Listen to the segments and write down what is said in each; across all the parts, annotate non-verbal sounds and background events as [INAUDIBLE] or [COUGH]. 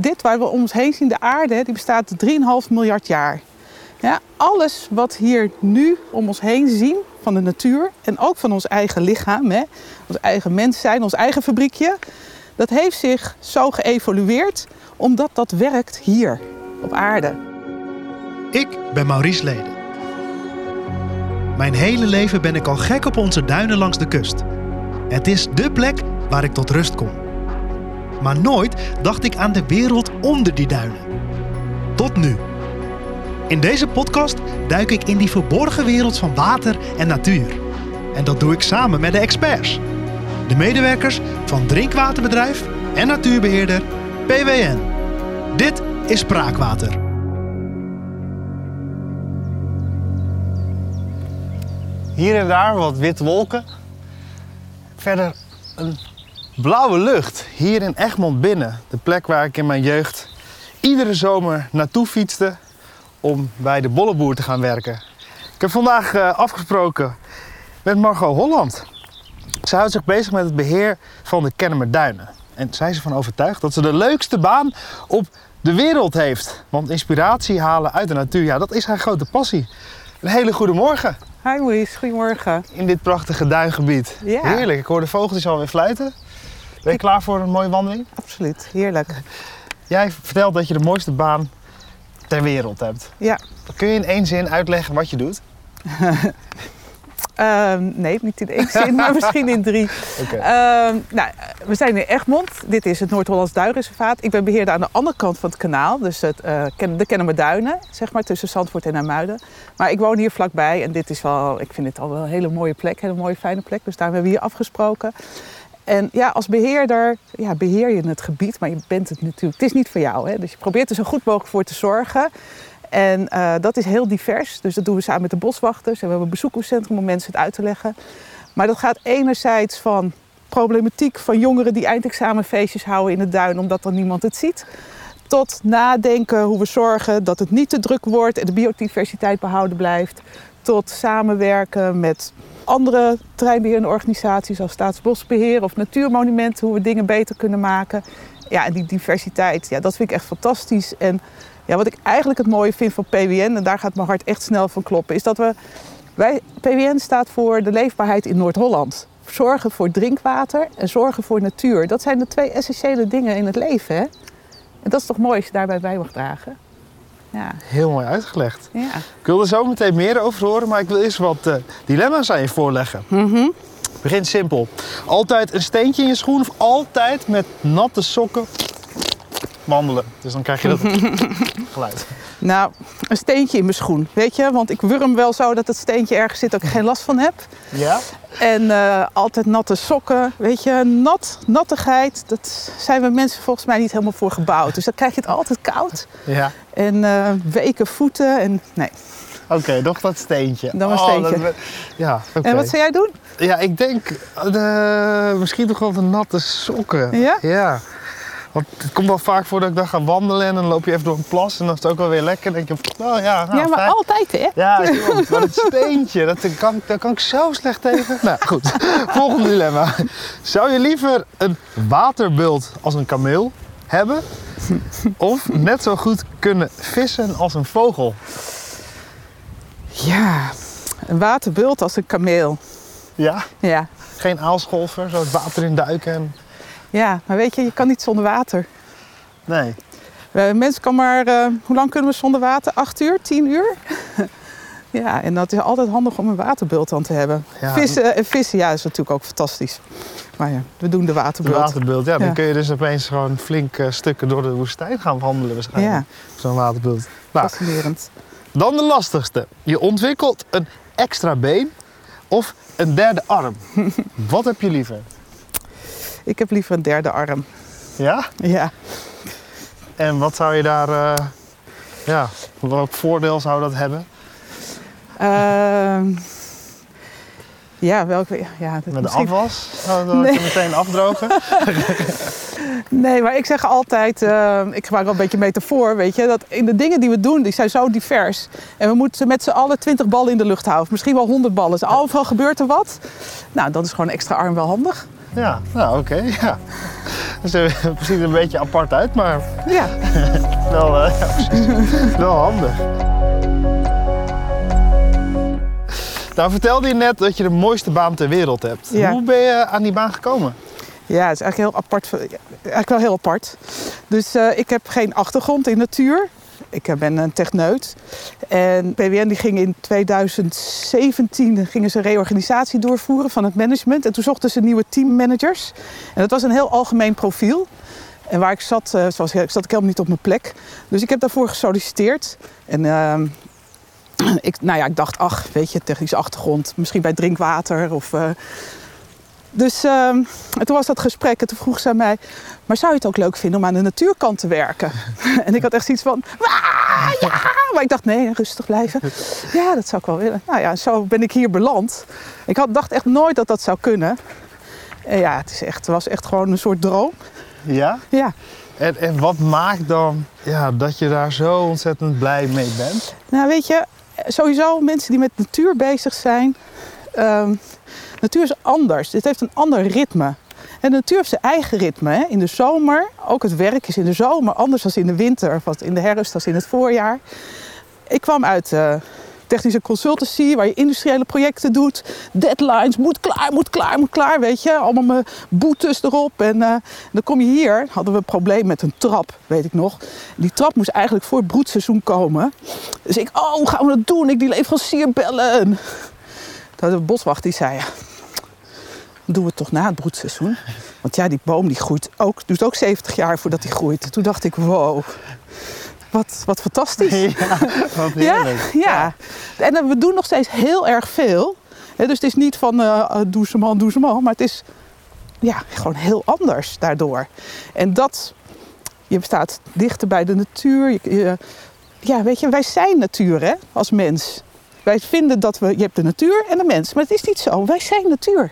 dit waar we om ons heen zien, de aarde, die bestaat 3,5 miljard jaar. Ja, alles wat hier nu om ons heen zien van de natuur en ook van ons eigen lichaam, hè, ons eigen mens zijn, ons eigen fabriekje, dat heeft zich zo geëvolueerd omdat dat werkt hier op aarde. Ik ben Maurice Leden. Mijn hele leven ben ik al gek op onze duinen langs de kust. Het is dé plek waar ik tot rust kom. Maar nooit dacht ik aan de wereld onder die duinen. Tot nu. In deze podcast duik ik in die verborgen wereld van water en natuur. En dat doe ik samen met de experts. De medewerkers van drinkwaterbedrijf en natuurbeheerder PWN. Dit is Spraakwater. Hier en daar wat witte wolken. Verder een blauwe lucht. Hier in Egmond binnen. De plek waar ik in mijn jeugd iedere zomer naartoe fietste om bij de bolleboer te gaan werken. Ik heb vandaag eh, afgesproken met Margot Holland. Zij houdt zich bezig met het beheer van de Kennemerduinen. En zij is ervan overtuigd dat ze de leukste baan op de wereld heeft. Want inspiratie halen uit de natuur, ja, dat is haar grote passie. Een hele goede morgen Hi Louise, goedemorgen. in dit prachtige duingebied. Ja. Heerlijk, ik hoor de vogeltjes alweer fluiten. Ben je klaar voor een mooie wandeling? Absoluut, heerlijk. Jij vertelt dat je de mooiste baan ter wereld hebt. Ja, Kun je in één zin uitleggen wat je doet? [LAUGHS] Ehm, nee, niet in één zin, maar misschien in drie. [LAUGHS] Oké. Ehm, nou, we zijn in Egmond. Dit is het Noord-Hollands Duinreservaat. Ik ben beheerder aan de andere kant van het kanaal. Dus het, Ken- de Kennemerduinen, zeg maar, tussen Zandvoort en Amuiden. Maar ik woon hier vlakbij en dit is wel, ik vind dit al wel een hele mooie plek. Een hele mooie, fijne plek. Dus daar hebben we hier afgesproken. En ja, als beheerder ja, beheer je het gebied, maar je bent het natuurlijk. Het is niet voor jou. Hè? Dus je probeert er zo goed mogelijk voor te zorgen. En eh, dat is heel divers. Dus dat doen we samen met de boswachters. En we hebben een bezoekerscentrum om mensen het uit te leggen. Maar dat gaat enerzijds van problematiek van jongeren die eindexamenfeestjes houden in het duin omdat dan niemand het ziet. Tot nadenken hoe we zorgen dat het niet te druk wordt en de biodiversiteit behouden blijft. Tot samenwerken met andere terreinbeheerende organisaties als Staatsbosbeheer of Natuurmonumenten, hoe we dingen beter kunnen maken. Ja, en die diversiteit, ja, dat vind ik echt fantastisch. En ja, wat ik eigenlijk het mooie vind van PWN, en daar gaat mijn hart echt snel van kloppen, is dat we. Wij, PWN staat voor de leefbaarheid in Noord-Holland. Zorgen voor drinkwater en zorgen voor natuur. Dat zijn de twee essentiële dingen in het leven. Hè? En dat is toch mooi als je daarbij bij mag dragen. Ja, Heel mooi uitgelegd. ja. Ik wil er zo meteen meer over horen, maar ik wil eerst wat eh, dilemma's aan je voorleggen. Begin simpel. Altijd een steentje in je schoen of altijd met natte sokken wandelen. Dus dan krijg je dat [LAUGHS] geluid. Nou, een steentje in mijn schoen, weet je? Want ik wurm wel zo dat het steentje ergens zit dat ik geen last van heb. Ja? En eh, altijd natte sokken, weet je? Nat, nattigheid, dat zijn we mensen volgens mij niet helemaal voor gebouwd. Dus dan krijg je het altijd koud. Ja. En eh, weken voeten en nee. Oké, nog dat steentje. Dan een Oh, steentje. dat ja, oké. En wat zou jij doen? Ja, ik denk eh, misschien toch wel de natte sokken. Ja? Ja. Want het komt wel vaak voor dat ik dan ga wandelen en dan loop je even door een plas en dan is het ook wel weer lekker. Dan denk je, oh ja, nou, ja, maar fijn. altijd hè? Ja. Maar het steentje, dat kan, daar kan ik zo slecht tegen. Nou goed, [LAUGHS] volgende dilemma. Zou je liever een waterbult als een kameel hebben? Of net zo goed kunnen vissen als een vogel? Ja, een waterbult als een kameel. Ja, Ja. geen aalscholver, zo het water in duiken. En... ja, maar weet je, je kan niet zonder water. Nee. Uh, mensen kan maar, eh, hoe lang kunnen we zonder water? Acht uur, tien uur? [LAUGHS] ja, en dat is altijd handig om een waterbult aan te hebben. Ja. Vissen, en vissen, ja, is natuurlijk ook fantastisch. Maar ja, we doen de De waterbult. waterbult, ja, dan kun je dus opeens gewoon flink eh, stukken door de woestijn gaan wandelen waarschijnlijk. Ja. Zo'n waterbult. Nou, Fascinerend. dan de lastigste. Je ontwikkelt een extra been of een derde arm. [LAUGHS] Wat heb je liever? Ik heb liever een derde arm. Ja? Ja. En wat zou je daar, eh, ja, welk voordeel zou dat hebben? Ehm, ja, welke... Ja, dat Met de afwas? Zou dat Nee. je meteen afdrogen? [LAUGHS] Nee, maar ik zeg altijd, eh, ik gebruik wel een beetje metafoor, weet je, dat in de dingen die we doen, die zijn zo divers. En we moeten met z'n allen 20 ballen in de lucht houden, misschien wel 100 ballen. Dus overal gebeurt er wat. Nou, dan is gewoon een extra arm wel handig. Ja, nou oké, [LAUGHS] ja. Dus, eh, het ziet er een beetje apart uit, maar Ja, [LAUGHS] wel, eh, [LAUGHS] ja, wel handig. Nou vertelde je net dat je de mooiste baan ter wereld hebt. Ja. Hoe ben je aan die baan gekomen? ja het is eigenlijk heel apart. Eigenlijk wel heel apart. Dus eh, ik heb geen achtergrond in natuur. Ik ben een techneut. En PWN die ging in 2017 gingen ze een reorganisatie doorvoeren van het management. En toen zochten ze nieuwe teammanagers. En dat was een heel algemeen profiel. En waar ik zat, eh, zoals, ik zat ik helemaal niet op mijn plek. Dus ik heb daarvoor gesolliciteerd. En ehm, ik, nou ja, ik dacht, ach, weet je, technische achtergrond. Misschien bij drinkwater of... eh, dus ehm, en toen was dat gesprek en toen vroeg ze aan mij... maar zou je het ook leuk vinden om aan de natuurkant te werken? [LAUGHS] en ik had echt zoiets van... "Ah, ja! Maar ik dacht, nee, rustig blijven. [LAUGHS] Ja, dat zou ik wel willen. Nou ja, zo ben ik hier beland. Ik had, dacht echt nooit dat dat zou kunnen. En ja, het, is echt, het was echt gewoon een soort droom. Ja? Ja. En, en wat maakt dan ja, dat je daar zo ontzettend blij mee bent? Nou, weet je, sowieso mensen die met natuur bezig zijn. Ehm, natuur is anders. Dit heeft een ander ritme. En de natuur heeft zijn eigen ritme. Hè? In de zomer, ook het werk is in de zomer anders dan in de winter, of in de herfst als in het voorjaar. Ik kwam uit eh, technische consultancy, waar je industriële projecten doet. Deadlines, moet klaar, moet klaar, moet klaar, weet je. Allemaal mijn boetes erop. En eh, dan kom je hier, hadden we een probleem met een trap, weet ik nog. Die trap moest eigenlijk voor het broedseizoen komen. Dus ik, oh, gaan we dat doen? Ik die leverancier bellen. We een boswacht die zei, dan doen we het toch na het broedseizoen. Want ja, die boom die groeit ook, duurt ook 70 jaar voordat die groeit. Toen dacht ik, wow, wat, wat fantastisch. [LAUGHS] Ja, wat Ja, ja. En eh, we doen nog steeds heel erg veel. Dus het is niet van eh doe ze man, doe ze man. Maar het is ja, gewoon heel anders daardoor. En dat, je staat dichter bij de natuur. Je- ja, weet je, wij zijn natuur hè, als mens. Wij vinden dat we, je hebt de natuur en de mens. Maar het is niet zo, wij zijn natuur.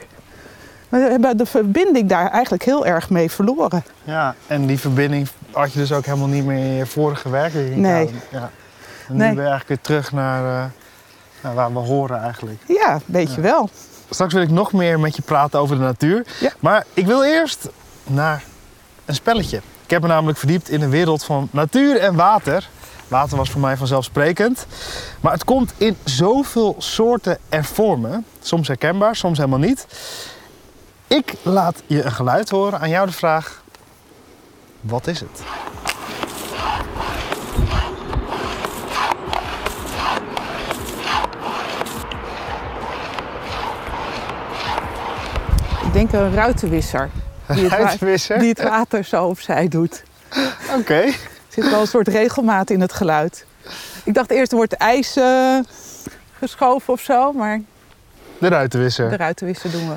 We hebben de verbinding daar eigenlijk heel erg mee verloren. Ja, en die verbinding had je dus ook helemaal niet meer in je vorige werking. Nee. Ja. En nu Nee. ben je eigenlijk weer terug naar, eh, naar waar we horen eigenlijk. Ja, weet je wel. Straks wil ik nog meer met je praten over de natuur. Ja. Maar ik wil eerst naar een spelletje. Ik heb me namelijk verdiept in de wereld van natuur en water. Water was voor mij vanzelfsprekend. Maar het komt in zoveel soorten en vormen. Soms herkenbaar, soms helemaal niet. Ik laat je een geluid horen. Aan jou de vraag: wat is het? Ik denk een ruitenwisser. Die het, Ruitenwisser? die het water zo opzij doet. Oké. Zit wel een soort regelmaat in het geluid. Ik dacht eerst er wordt ijs eh, geschoven of zo, maar De ruitenwisser. de ruitenwisser doen we.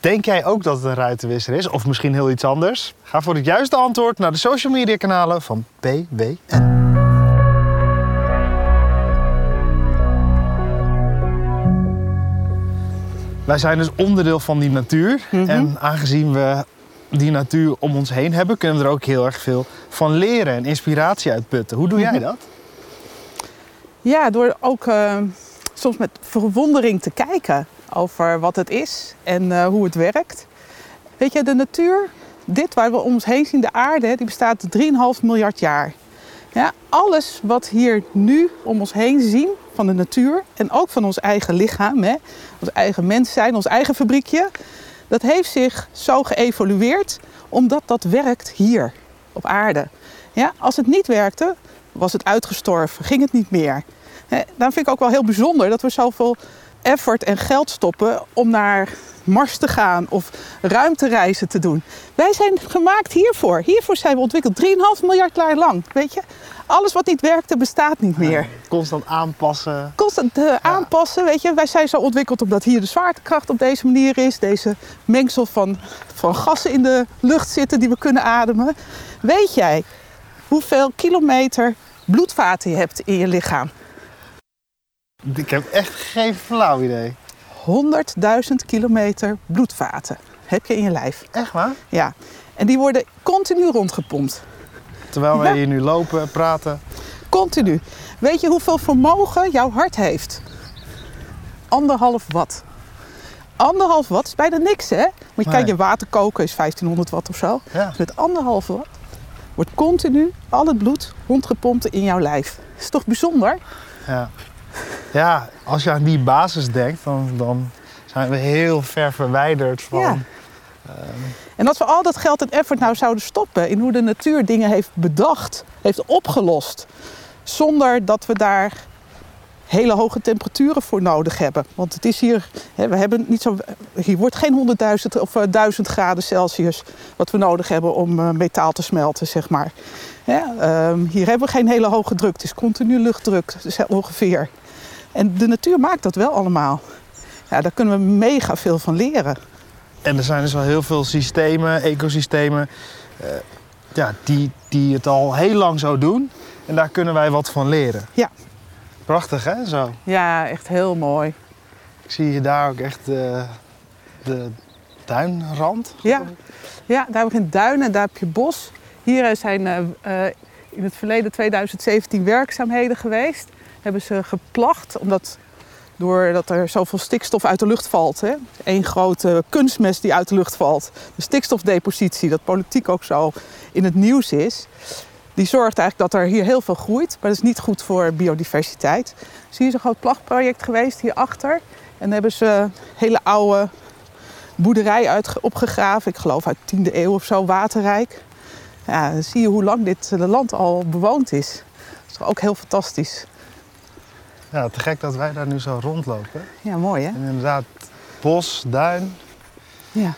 Denk jij ook dat het een ruitenwisser is? Of misschien heel iets anders? Ga voor het juiste antwoord naar de social media kanalen van PWN. Wij zijn dus onderdeel van die natuur. Mhm. En aangezien we die natuur om ons heen hebben, kunnen we er ook heel erg veel van leren en inspiratie uit putten. Hoe doe jij dat? [LAUGHS] Ja, door ook eh, soms met verwondering te kijken over wat het is en eh, hoe het werkt. Weet je, de natuur, dit waar we om ons heen zien, de aarde, die bestaat 3,5 miljard jaar. Ja, alles wat hier nu om ons heen zien van de natuur en ook van ons eigen lichaam, hè, ons eigen mens zijn, ons eigen fabriekje, dat heeft zich zo geëvolueerd omdat dat werkt hier op aarde. Ja, als het niet werkte, was het uitgestorven, ging het niet meer. Daarom vind ik ook wel heel bijzonder dat we zoveel effort en geld stoppen om naar Mars te gaan of ruimtereizen te doen. Wij zijn gemaakt hiervoor. Hiervoor zijn we ontwikkeld. 3,5 miljard jaar lang. Weet je, alles wat niet werkte bestaat niet meer. Constant aanpassen. Constant eh, aanpassen, weet je. Wij zijn zo ontwikkeld omdat hier de zwaartekracht op deze manier is. Deze mengsel van, van gassen in de lucht zitten die we kunnen ademen. Weet jij hoeveel kilometer bloedvaten je hebt in je lichaam? Ik heb echt geen flauw idee. 100.000 kilometer bloedvaten heb je in je lijf. Echt waar? Ja. En die worden continu rondgepompt. Terwijl wij Ja. hier nu lopen, praten. Continu. Weet je hoeveel vermogen jouw hart heeft? Anderhalf watt. anderhalf watt is bijna niks, hè? Want je Nee. kijkt, je water koken is 1500 watt of zo. Ja. Dus met anderhalf watt wordt continu al het bloed rondgepompt in jouw lijf. Dat is toch bijzonder? Ja. [LAUGHS] ja, als je aan die basis denkt, dan, dan zijn we heel ver verwijderd van... Ja. En als we al dat geld en effort nou zouden stoppen in hoe de natuur dingen heeft bedacht, heeft opgelost, zonder dat we daar hele hoge temperaturen voor nodig hebben. Want het is hier, hè, we hebben niet zo, hier wordt geen 100.000 of eh, 1000 graden Celsius wat we nodig hebben om eh, metaal te smelten, zeg maar. Ja, ehm, hier hebben we geen hele hoge druk, het is continu luchtdruk dus ongeveer. En de natuur maakt dat wel allemaal. Ja, daar kunnen we mega veel van leren. En er zijn dus al heel veel systemen, ecosystemen, eh, ja, die, die het al heel lang zo doen. En daar kunnen wij wat van leren. Ja. Prachtig hè, zo. Ja, echt heel mooi. Ik zie je daar ook echt de, de duinrand. Ja. Ja, daar heb je geen duinen en daar heb je bos. Hier zijn eh, eh, in het verleden 2017 werkzaamheden geweest. Hebben ze geplacht, omdat doordat er zoveel stikstof uit de lucht valt. Hè? Eén grote kunstmest die uit de lucht valt. De stikstofdepositie, dat politiek ook zo in het nieuws is. Die zorgt eigenlijk dat er hier heel veel groeit. Maar dat is niet goed voor biodiversiteit. Dus hier is een groot plachtproject geweest hierachter. En hebben ze hele oude boerderij uit, opgegraven. Ik geloof uit 10e eeuw of zo, waterrijk. Ja, dan zie je hoe lang dit land al bewoond is. Dat is ook heel fantastisch. Ja, te gek dat wij daar nu zo rondlopen. Ja, mooi hè? En inderdaad, bos, duin Ja.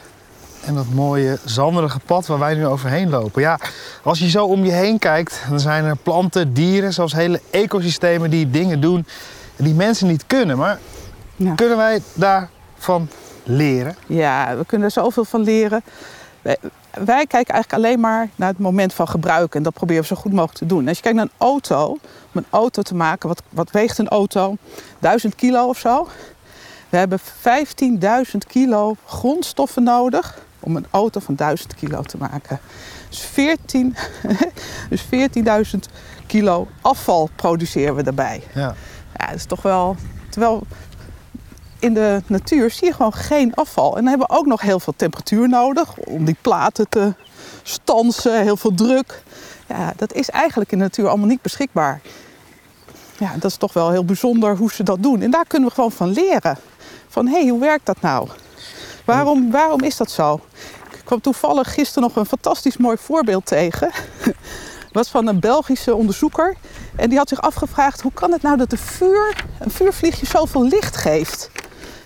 en dat mooie zanderige pad waar wij nu overheen lopen. Ja, als je zo om je heen kijkt, dan zijn er planten, dieren, zelfs hele ecosystemen die dingen doen die mensen niet kunnen. Maar Ja. kunnen wij daarvan leren? Ja, we kunnen er zoveel van leren. Wij, kijken eigenlijk alleen maar naar het moment van gebruiken. En dat proberen we zo goed mogelijk te doen. Als je kijkt naar een auto, om een auto te maken, wat, wat weegt een auto? 1000 kilo of zo. We hebben 15.000 kilo grondstoffen nodig om een auto van 1000 kilo te maken. Dus 14 [LAUGHS] dus 14.000 kilo afval produceren we daarbij. Ja. Ja, dat is toch wel. Terwijl in de natuur zie je gewoon geen afval. En dan hebben we ook nog heel veel temperatuur nodig om die platen te stansen, heel veel druk. Ja, dat is eigenlijk in de natuur allemaal niet beschikbaar. Ja, dat is toch wel heel bijzonder hoe ze dat doen. En daar kunnen we gewoon van leren. Van hé, hey, hoe werkt dat nou? Waarom, waarom is dat zo? Ik kwam toevallig gisteren nog een fantastisch mooi voorbeeld tegen. [LAUGHS] Was van een Belgische onderzoeker. En die had zich afgevraagd, hoe kan het nou dat een vuur, een vuurvliegje zoveel licht geeft?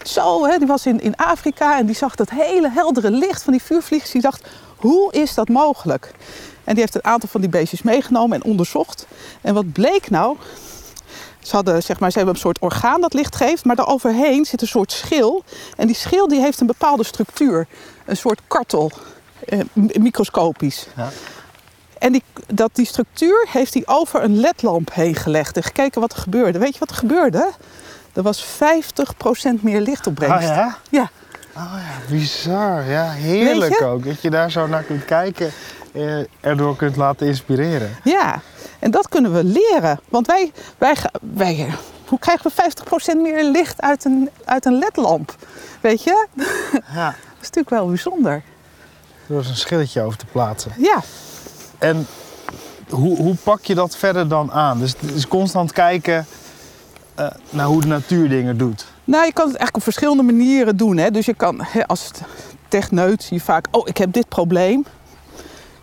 Zo, hè, die was in, in Afrika en die zag dat hele heldere licht van die vuurvliegjes. Die dacht, hoe is dat mogelijk? En die heeft een aantal van die beestjes meegenomen en onderzocht. En wat bleek nou? Ze, hadden, zeg maar, ze hebben een soort orgaan dat licht geeft, maar daaroverheen zit een soort schil. En die schil die heeft een bepaalde structuur. Een soort kartel, eh, microscopisch. Ja. En die, dat, die structuur heeft hij over een ledlamp heen gelegd en gekeken wat er gebeurde. Weet je wat er gebeurde? Er was 50% meer lichtopbrengst. Ah ja? Ja. Oh ja, bizar. Ja, heerlijk ook. Dat je daar zo naar kunt kijken, eh, erdoor kunt laten inspireren. Ja, en dat kunnen we leren. Want wij, wij, wij hoe krijgen we 50% meer licht uit een, uit een ledlamp? Weet je? [LAUGHS] Ja. Dat is natuurlijk wel bijzonder. Door eens een schilletje over te plaatsen. Ja, En hoe, hoe pak je dat verder dan aan? Dus is constant kijken eh, naar hoe de natuur dingen doet. nou je kan het eigenlijk op verschillende manieren doen. Hè? Dus je kan hè, als techneut zie je vaak, oh ik heb dit probleem.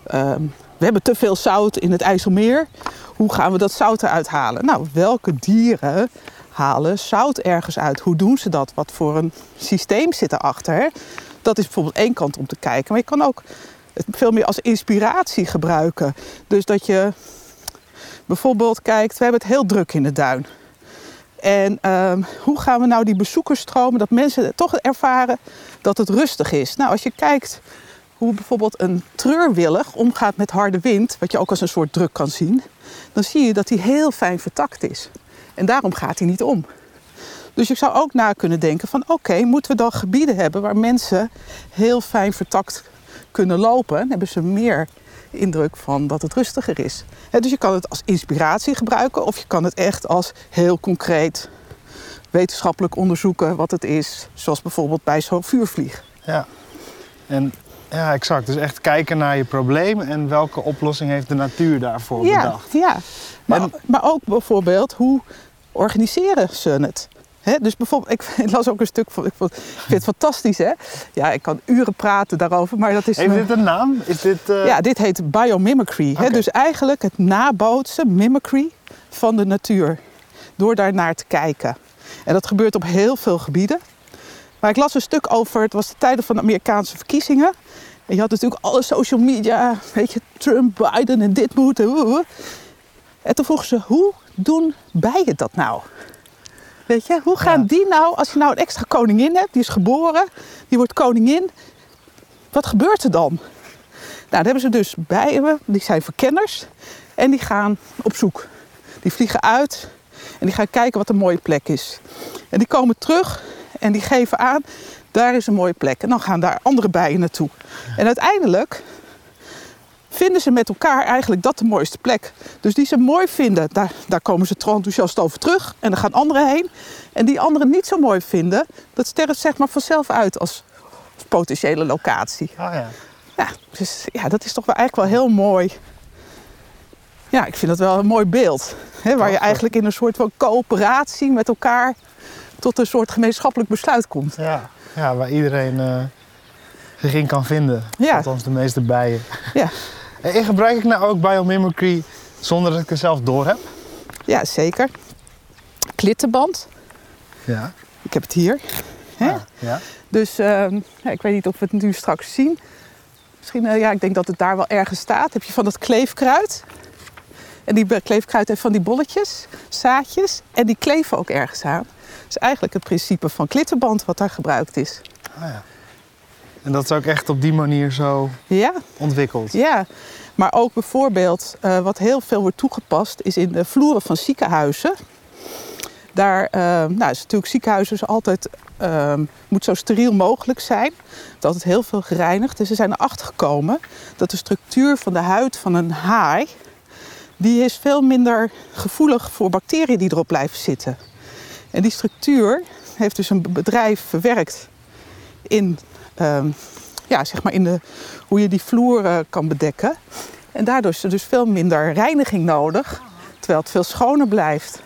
Ehm, we hebben te veel zout in het IJsselmeer. Hoe gaan we dat zout eruit halen? Nou, welke dieren halen zout ergens uit? Hoe doen ze dat? Wat voor een systeem zit erachter? Dat is bijvoorbeeld één kant om te kijken. Maar je kan ook het veel meer als inspiratie gebruiken. Dus dat je bijvoorbeeld kijkt, we hebben het heel druk in de duin. En ehm, hoe gaan we nou die bezoekersstromen, dat mensen toch ervaren dat het rustig is? Nou, als je kijkt hoe bijvoorbeeld een treurwillig omgaat met harde wind, wat je ook als een soort druk kan zien, dan zie je dat hij heel fijn vertakt is. En daarom gaat hij niet om. Dus je zou ook na kunnen denken van oké, moeten we dan gebieden hebben waar mensen heel fijn vertakt kunnen lopen? Hebben ze meer indruk van dat het rustiger is. Dus je kan het als inspiratie gebruiken of je kan het echt als heel concreet wetenschappelijk onderzoeken wat het is. Zoals bijvoorbeeld bij zo'n vuurvlieg. Ja. En ja, exact. Dus echt kijken naar je probleem en welke oplossing heeft de natuur daarvoor Ja, bedacht. ja. Maar, En- maar ook bijvoorbeeld, hoe organiseren ze het? Dus bijvoorbeeld, ik, [LAUGHS] ik las ook een stuk van, ik, vond, ik vind het fantastisch hè. Ja, ik kan uren praten daarover, maar dat is... Heeft dit een naam? Is dit... eh, Ja, dit heet biomimicry. Hè? Oké. Dus eigenlijk het nabootsen, mimicry, van de natuur. Door daar naar te kijken. En dat gebeurt op heel veel gebieden. Maar ik las een stuk over, het was de tijden van de Amerikaanse verkiezingen. En je had natuurlijk alle social media, weet je, Trump, Biden en dit moet. en. En toen vroegen ze, hoe doen bijen dat nou? Weet je, hoe gaan Ja. die nou, als je nou een extra koningin hebt, die is geboren, die wordt koningin, wat gebeurt er dan? Nou, dan hebben ze dus bijen, die zijn verkenners en die gaan op zoek. Die vliegen uit en die gaan kijken wat een mooie plek is. En die komen terug en die geven aan, daar is een mooie plek. En dan gaan daar andere bijen naartoe. En uiteindelijk vinden ze met elkaar eigenlijk dat de mooiste plek. Dus die ze mooi vinden, daar, daar komen ze trouw enthousiast over terug. En dan gaan anderen heen. En die anderen niet zo mooi vinden, dat sterft zeg maar vanzelf uit als, als potentiële locatie. Ah, ja. Ja, dus ja, dat is toch wel eigenlijk wel heel mooi. Ja, ik vind dat wel een mooi beeld. Hè, waar je eigenlijk in een soort van coöperatie met elkaar tot een soort gemeenschappelijk besluit komt. Ja. ja, waar iedereen eh, zich in kan vinden. Ja. Althans de meeste bijen. Ja, En gebruik ik nou ook biomimicry zonder dat ik er zelf door heb? ja zeker. Klittenband, Ja. ik heb het hier. Hè? Ah, ja. Dus ehm, ik weet niet of we het nu straks zien. Misschien, eh, ja, ik denk dat het daar wel ergens staat. Heb je van dat kleefkruid. En die kleefkruid heeft van die bolletjes, zaadjes. En die kleven ook ergens aan. Dat is eigenlijk het principe van klittenband wat daar gebruikt is. Ah, ja. En dat is ook echt op die manier zo Ja, ontwikkeld. ja. Maar ook bijvoorbeeld, eh, wat heel veel wordt toegepast, is in de vloeren van ziekenhuizen. Daar eh, nou, is natuurlijk ziekenhuizen is altijd, eh, moet zo steriel mogelijk zijn. Het is altijd heel veel gereinigd. En ze zijn erachter gekomen dat de structuur van de huid van een haai... die is veel minder gevoelig voor bacteriën die erop blijven zitten. En die structuur heeft dus een bedrijf verwerkt in, ehm, ja, zeg maar in de, hoe je die vloer eh, kan bedekken. En daardoor is er dus veel minder reiniging nodig, terwijl het veel schoner blijft.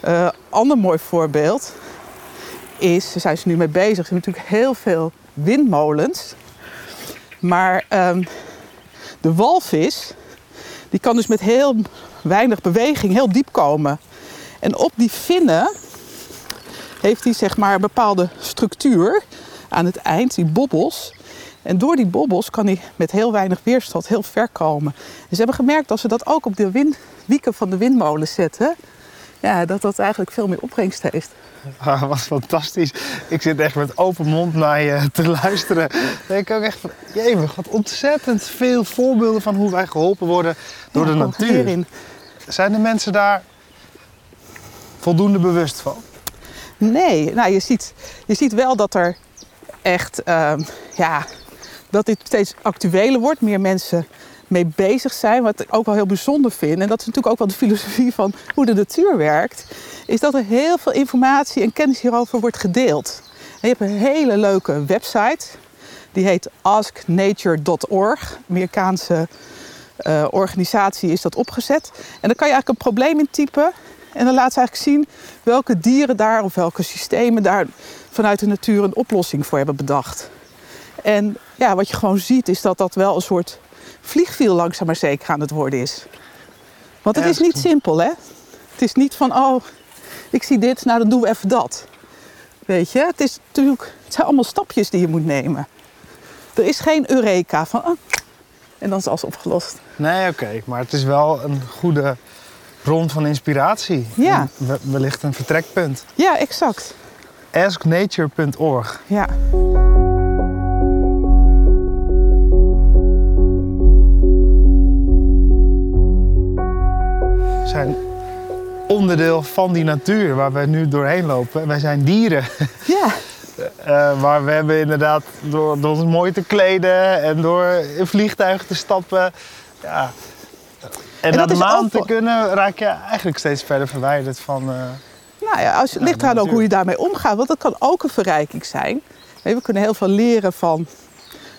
Een ander mooi voorbeeld is, daar zijn ze nu mee bezig, er zijn natuurlijk heel veel windmolens. Maar ehm, de walvis, die kan dus met heel weinig beweging heel diep komen. En op die vinnen heeft hij zeg maar een bepaalde structuur aan het eind, die bobbels. En door die bobbels kan hij met heel weinig weerstand heel ver komen. En ze hebben gemerkt als ze dat ook op de wind, wieken van de windmolen zetten, ja, dat dat eigenlijk veel meer opbrengst heeft. [LAUGHS] Ah, wat fantastisch. Ik zit echt met open mond naar je te luisteren. Ik ook echt van, jemig, wat ontzettend veel voorbeelden van hoe wij geholpen worden door Ja, de natuur. hierin. Zijn de mensen daar voldoende bewust van? Nee, nou, je, ziet, je ziet wel dat er echt, ehm, ja, dat dit steeds actueler wordt. Meer mensen mee bezig zijn. Wat ik ook wel heel bijzonder vind, en dat is natuurlijk ook wel de filosofie van hoe de natuur werkt, is dat er heel veel informatie en kennis hierover wordt gedeeld. En je hebt een hele leuke website, die heet asknature.org. Amerikaanse eh, organisatie is dat opgezet. En dan kan je eigenlijk een probleem intypen. En dan laat ze eigenlijk zien welke dieren daar of welke systemen daar vanuit de natuur een oplossing voor hebben bedacht. En ja, wat je gewoon ziet is dat dat wel een soort vliegviel langzaam maar zeker aan het worden is. Want het is niet simpel, hè? Het is niet van, oh, ik zie dit, nou dan doen we even dat. Weet je, het, is natuurlijk, het zijn allemaal stapjes die je moet nemen. Er is geen eureka van, oh, en dan is alles opgelost. Nee, oké. Maar het is wel een goede bron van inspiratie. Ja. Wellicht een vertrekpunt. Ja, exact. Asknature.org. Ja. We zijn onderdeel van die natuur waar we nu doorheen lopen. Wij zijn dieren. Ja, [LAUGHS] Eh, maar we hebben inderdaad door, door ons mooi te kleden en door in vliegtuigen te stappen. Ja. En, dat naar de maan te kunnen, raak je eigenlijk steeds verder verwijderd van. eh, ja, als, het ligt eraan ook hoe je daarmee omgaat. Want dat kan ook een verrijking zijn. We kunnen heel veel leren van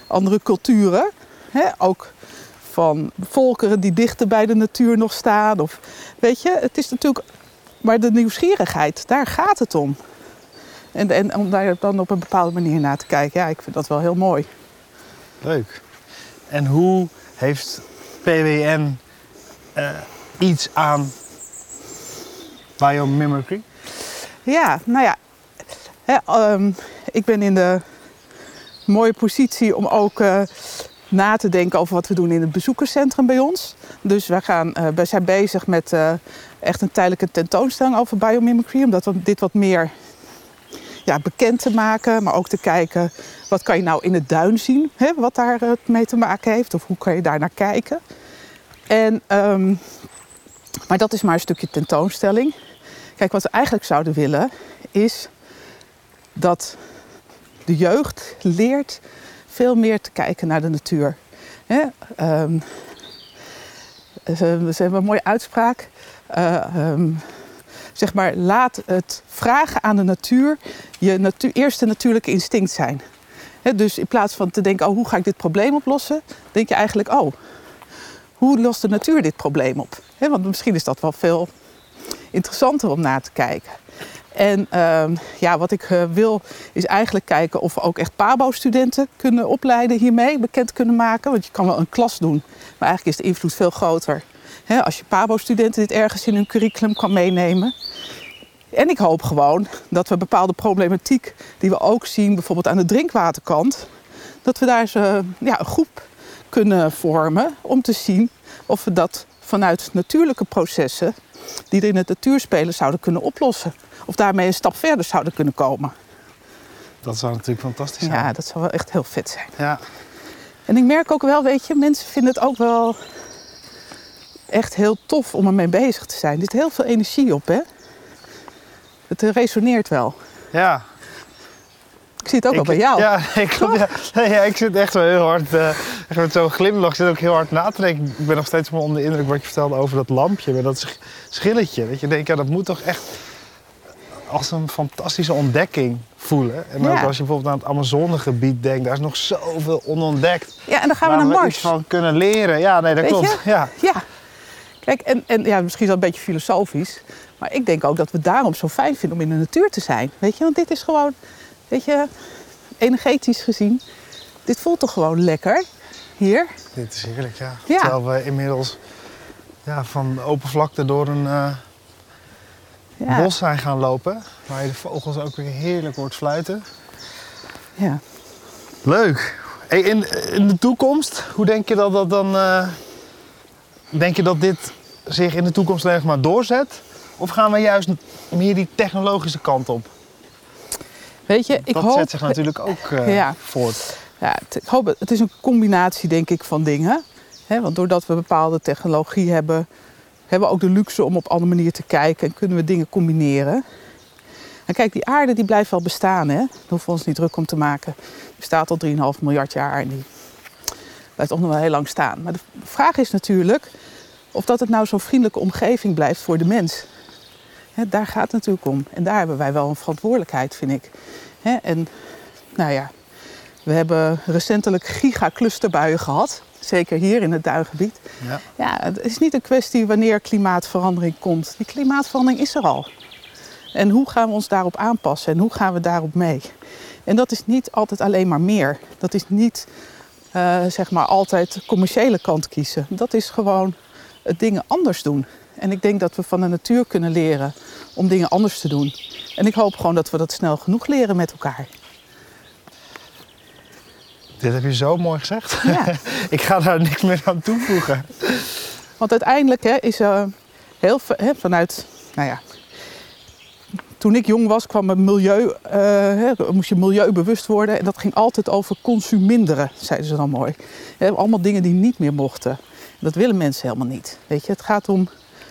andere culturen. Hè? Ook van volkeren die dichter bij de natuur nog staan. Of, weet je, het is natuurlijk... Maar de nieuwsgierigheid, daar gaat het om. En, en om daar dan op een bepaalde manier naar te kijken. Ja, ik vind dat wel heel mooi. Leuk. En hoe heeft PWN eh, iets aan biomimicry? Ja, nou ja. Ehm, ik ben in de mooie positie om ook eh, na te denken over wat we doen in het bezoekerscentrum bij ons. Dus wij, gaan, wij zijn bezig met eh, echt een tijdelijke tentoonstelling over biomimicry. Om dat, wat- dit wat meer ja, bekend te maken. Maar ook te kijken, wat kan je nou in het duin zien? Wat daar mee te maken heeft. Of hoe kan je daar naar kijken. En, ehm, maar dat is maar een stukje tentoonstelling. Kijk, wat we eigenlijk zouden willen is dat de jeugd leert veel meer te kijken naar de natuur. Hè? ze hebben een mooie uitspraak. Eh, ehm, zeg maar, laat het vragen aan de natuur je eerste natuurlijke instinct zijn. Dus in plaats van te denken, oh, hoe ga ik dit probleem oplossen? Denk je eigenlijk, oh, hoe lost de natuur dit probleem op? Want misschien is dat wel veel interessanter om naar te kijken. En ehm, ja, wat ik eh, wil is eigenlijk kijken of we ook echt PABO-studenten kunnen opleiden hiermee, bekend kunnen maken. Want je kan wel een klas doen, maar eigenlijk is de invloed veel groter. Hè, als je PABO-studenten dit ergens in hun curriculum kan meenemen. En ik hoop gewoon dat we bepaalde problematiek die we ook zien, bijvoorbeeld aan de drinkwaterkant, dat we daar ja, een groep kunnen vormen om te zien of we dat vanuit natuurlijke processen die er in het natuur spelen zouden kunnen oplossen. Of daarmee een stap verder zouden kunnen komen. Dat zou natuurlijk fantastisch zijn. Ja, dat zou wel echt heel vet zijn. Ja. En ik merk ook wel, weet je, mensen vinden het ook wel echt heel tof om ermee bezig te zijn. Er zit heel veel energie op, hè? Het resoneert wel. ja. Ik zie het ook Ik- wel bij jou. Ja, [LAUGHS] ik, ja. Ja, ik zit echt wel heel hard, eh, echt met zo'n glimlach, ik zit ook heel hard na te denken. Ik ben nog steeds wel onder de indruk wat je vertelde over dat lampje, met dat sch- schilletje. Dat je denkt, ja, dat moet toch echt als een fantastische ontdekking voelen. En ook Ja. als je bijvoorbeeld aan het Amazonegebied denkt, daar is nog zoveel onontdekt. Ja, en dan gaan we naar we Mars. iets van kunnen leren. Ja, nee, dat Weet klopt. je? Ja. Ja. Kijk, en, en ja, misschien is dat een beetje filosofisch. Maar ik denk ook dat we daarom zo fijn vinden om in de natuur te zijn. Weet je, want dit is gewoon, weet je, energetisch gezien. Dit voelt toch gewoon lekker hier. Dit is heerlijk, ja. Ja. Terwijl we inmiddels ja, van open vlakte door een eh, Ja. bos zijn gaan lopen. Waar je de vogels ook weer heerlijk hoort fluiten. ja. Leuk. Hey, in, in de toekomst, hoe denk je dat dat dan... eh, denk je dat dit zich in de toekomst alleen maar doorzet? Of gaan we juist meer die technologische kant op? Weet je, ik dat hoop... zet zich natuurlijk ook [LAUGHS] eh, Ja. voort. Ja, het, ik hoop, het is een combinatie, denk ik, van dingen. Want doordat we bepaalde technologie hebben, hebben we ook de luxe om op andere manier te kijken en kunnen we dingen combineren. En kijk, die aarde die blijft wel bestaan, hè? Daar hoeven we ons niet druk om te maken. Die bestaat al 3,5 miljard jaar en die blijft toch nog wel heel lang staan. Maar de vraag is natuurlijk of dat het nou zo'n vriendelijke omgeving blijft voor de mens. Daar gaat het natuurlijk om. En daar hebben wij wel een verantwoordelijkheid, vind ik. En nou ja, we hebben recentelijk gigaclusterbuien gehad. Zeker hier in het duingebied. Ja. Ja, het is niet een kwestie wanneer klimaatverandering komt. Die klimaatverandering is er al. En hoe gaan we ons daarop aanpassen en hoe gaan we daarop mee? En dat is niet altijd alleen maar meer. Dat is niet eh, zeg maar altijd de commerciële kant kiezen. Dat is gewoon het dingen anders doen. En ik denk dat we van de natuur kunnen leren om dingen anders te doen. En ik hoop gewoon dat we dat snel genoeg leren met elkaar. Dit heb je zo mooi gezegd. Ja. [LAUGHS] Ik ga daar niks meer aan toevoegen. Want uiteindelijk hè, is eh, heel veel hè, vanuit, nou ja, toen ik jong was kwam het milieu, eh, hè, moest je milieubewust worden. En dat ging altijd over consuminderen, zeiden ze dan mooi. Allemaal dingen die niet meer mochten. Dat willen mensen helemaal niet. Weet je, het gaat om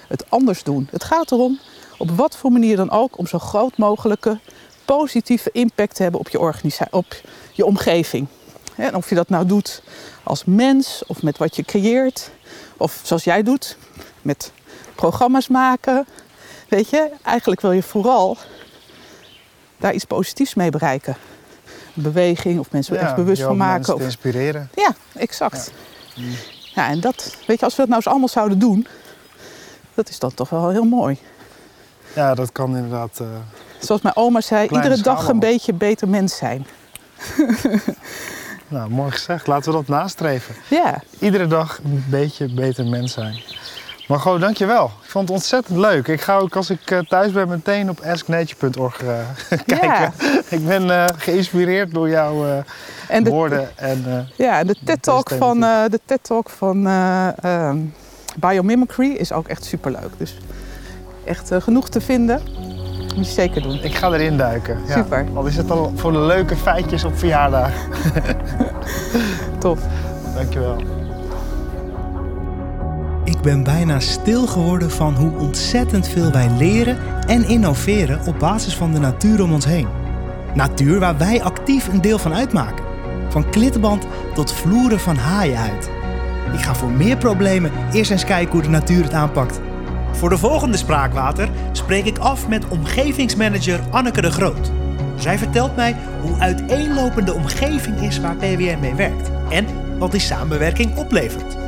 het anders doen. Het gaat erom, op wat voor manier dan ook, om zo groot mogelijke positieve impact te hebben op je, op je omgeving. En of je dat nou doet als mens of met wat je creëert. Of zoals jij doet, met programma's maken. Weet je, eigenlijk wil je vooral daar iets positiefs mee bereiken. Een beweging of mensen er Ja, echt bewust van maken. mensen Of, inspireren. ja, exact. Ja. en dat, weet je, als we dat nou eens allemaal zouden doen, dat is dan toch wel heel mooi. Ja, dat kan inderdaad. eh, Zoals mijn oma zei, iedere dag een beetje beter mens zijn. [LAUGHS] nou, mooi gezegd. Laten we dat nastreven. Ja, Iedere dag een beetje beter mens zijn. Margot, dankjewel. Ik vond het ontzettend leuk. Ik ga ook als ik eh, thuis ben meteen op asknature.org eh, [LAUGHS] kijken. Ja. Ik ben geïnspireerd door jouw en de, woorden. En, ja, de TED-talk van, de TED -talk van eh, ehm, Biomimicry is ook echt superleuk. Dus echt eh, genoeg te vinden. Moet je zeker doen. ik ga erin duiken. Ja. Super. Al is het al voor de leuke feitjes op verjaardag. [LAUGHS] Tof. Dankjewel. Ik ben bijna stil geworden van hoe ontzettend veel wij leren en innoveren op basis van de natuur om ons heen. Natuur waar wij actief een deel van uitmaken. Van klittenband tot vloeren van haaienhuid. Ik ga voor meer problemen eerst eens kijken hoe de natuur het aanpakt. Voor de volgende spraakwater spreek ik af met omgevingsmanager Anneke de Groot. Zij vertelt mij hoe uiteenlopende omgeving is waar PWN mee werkt en wat die samenwerking oplevert.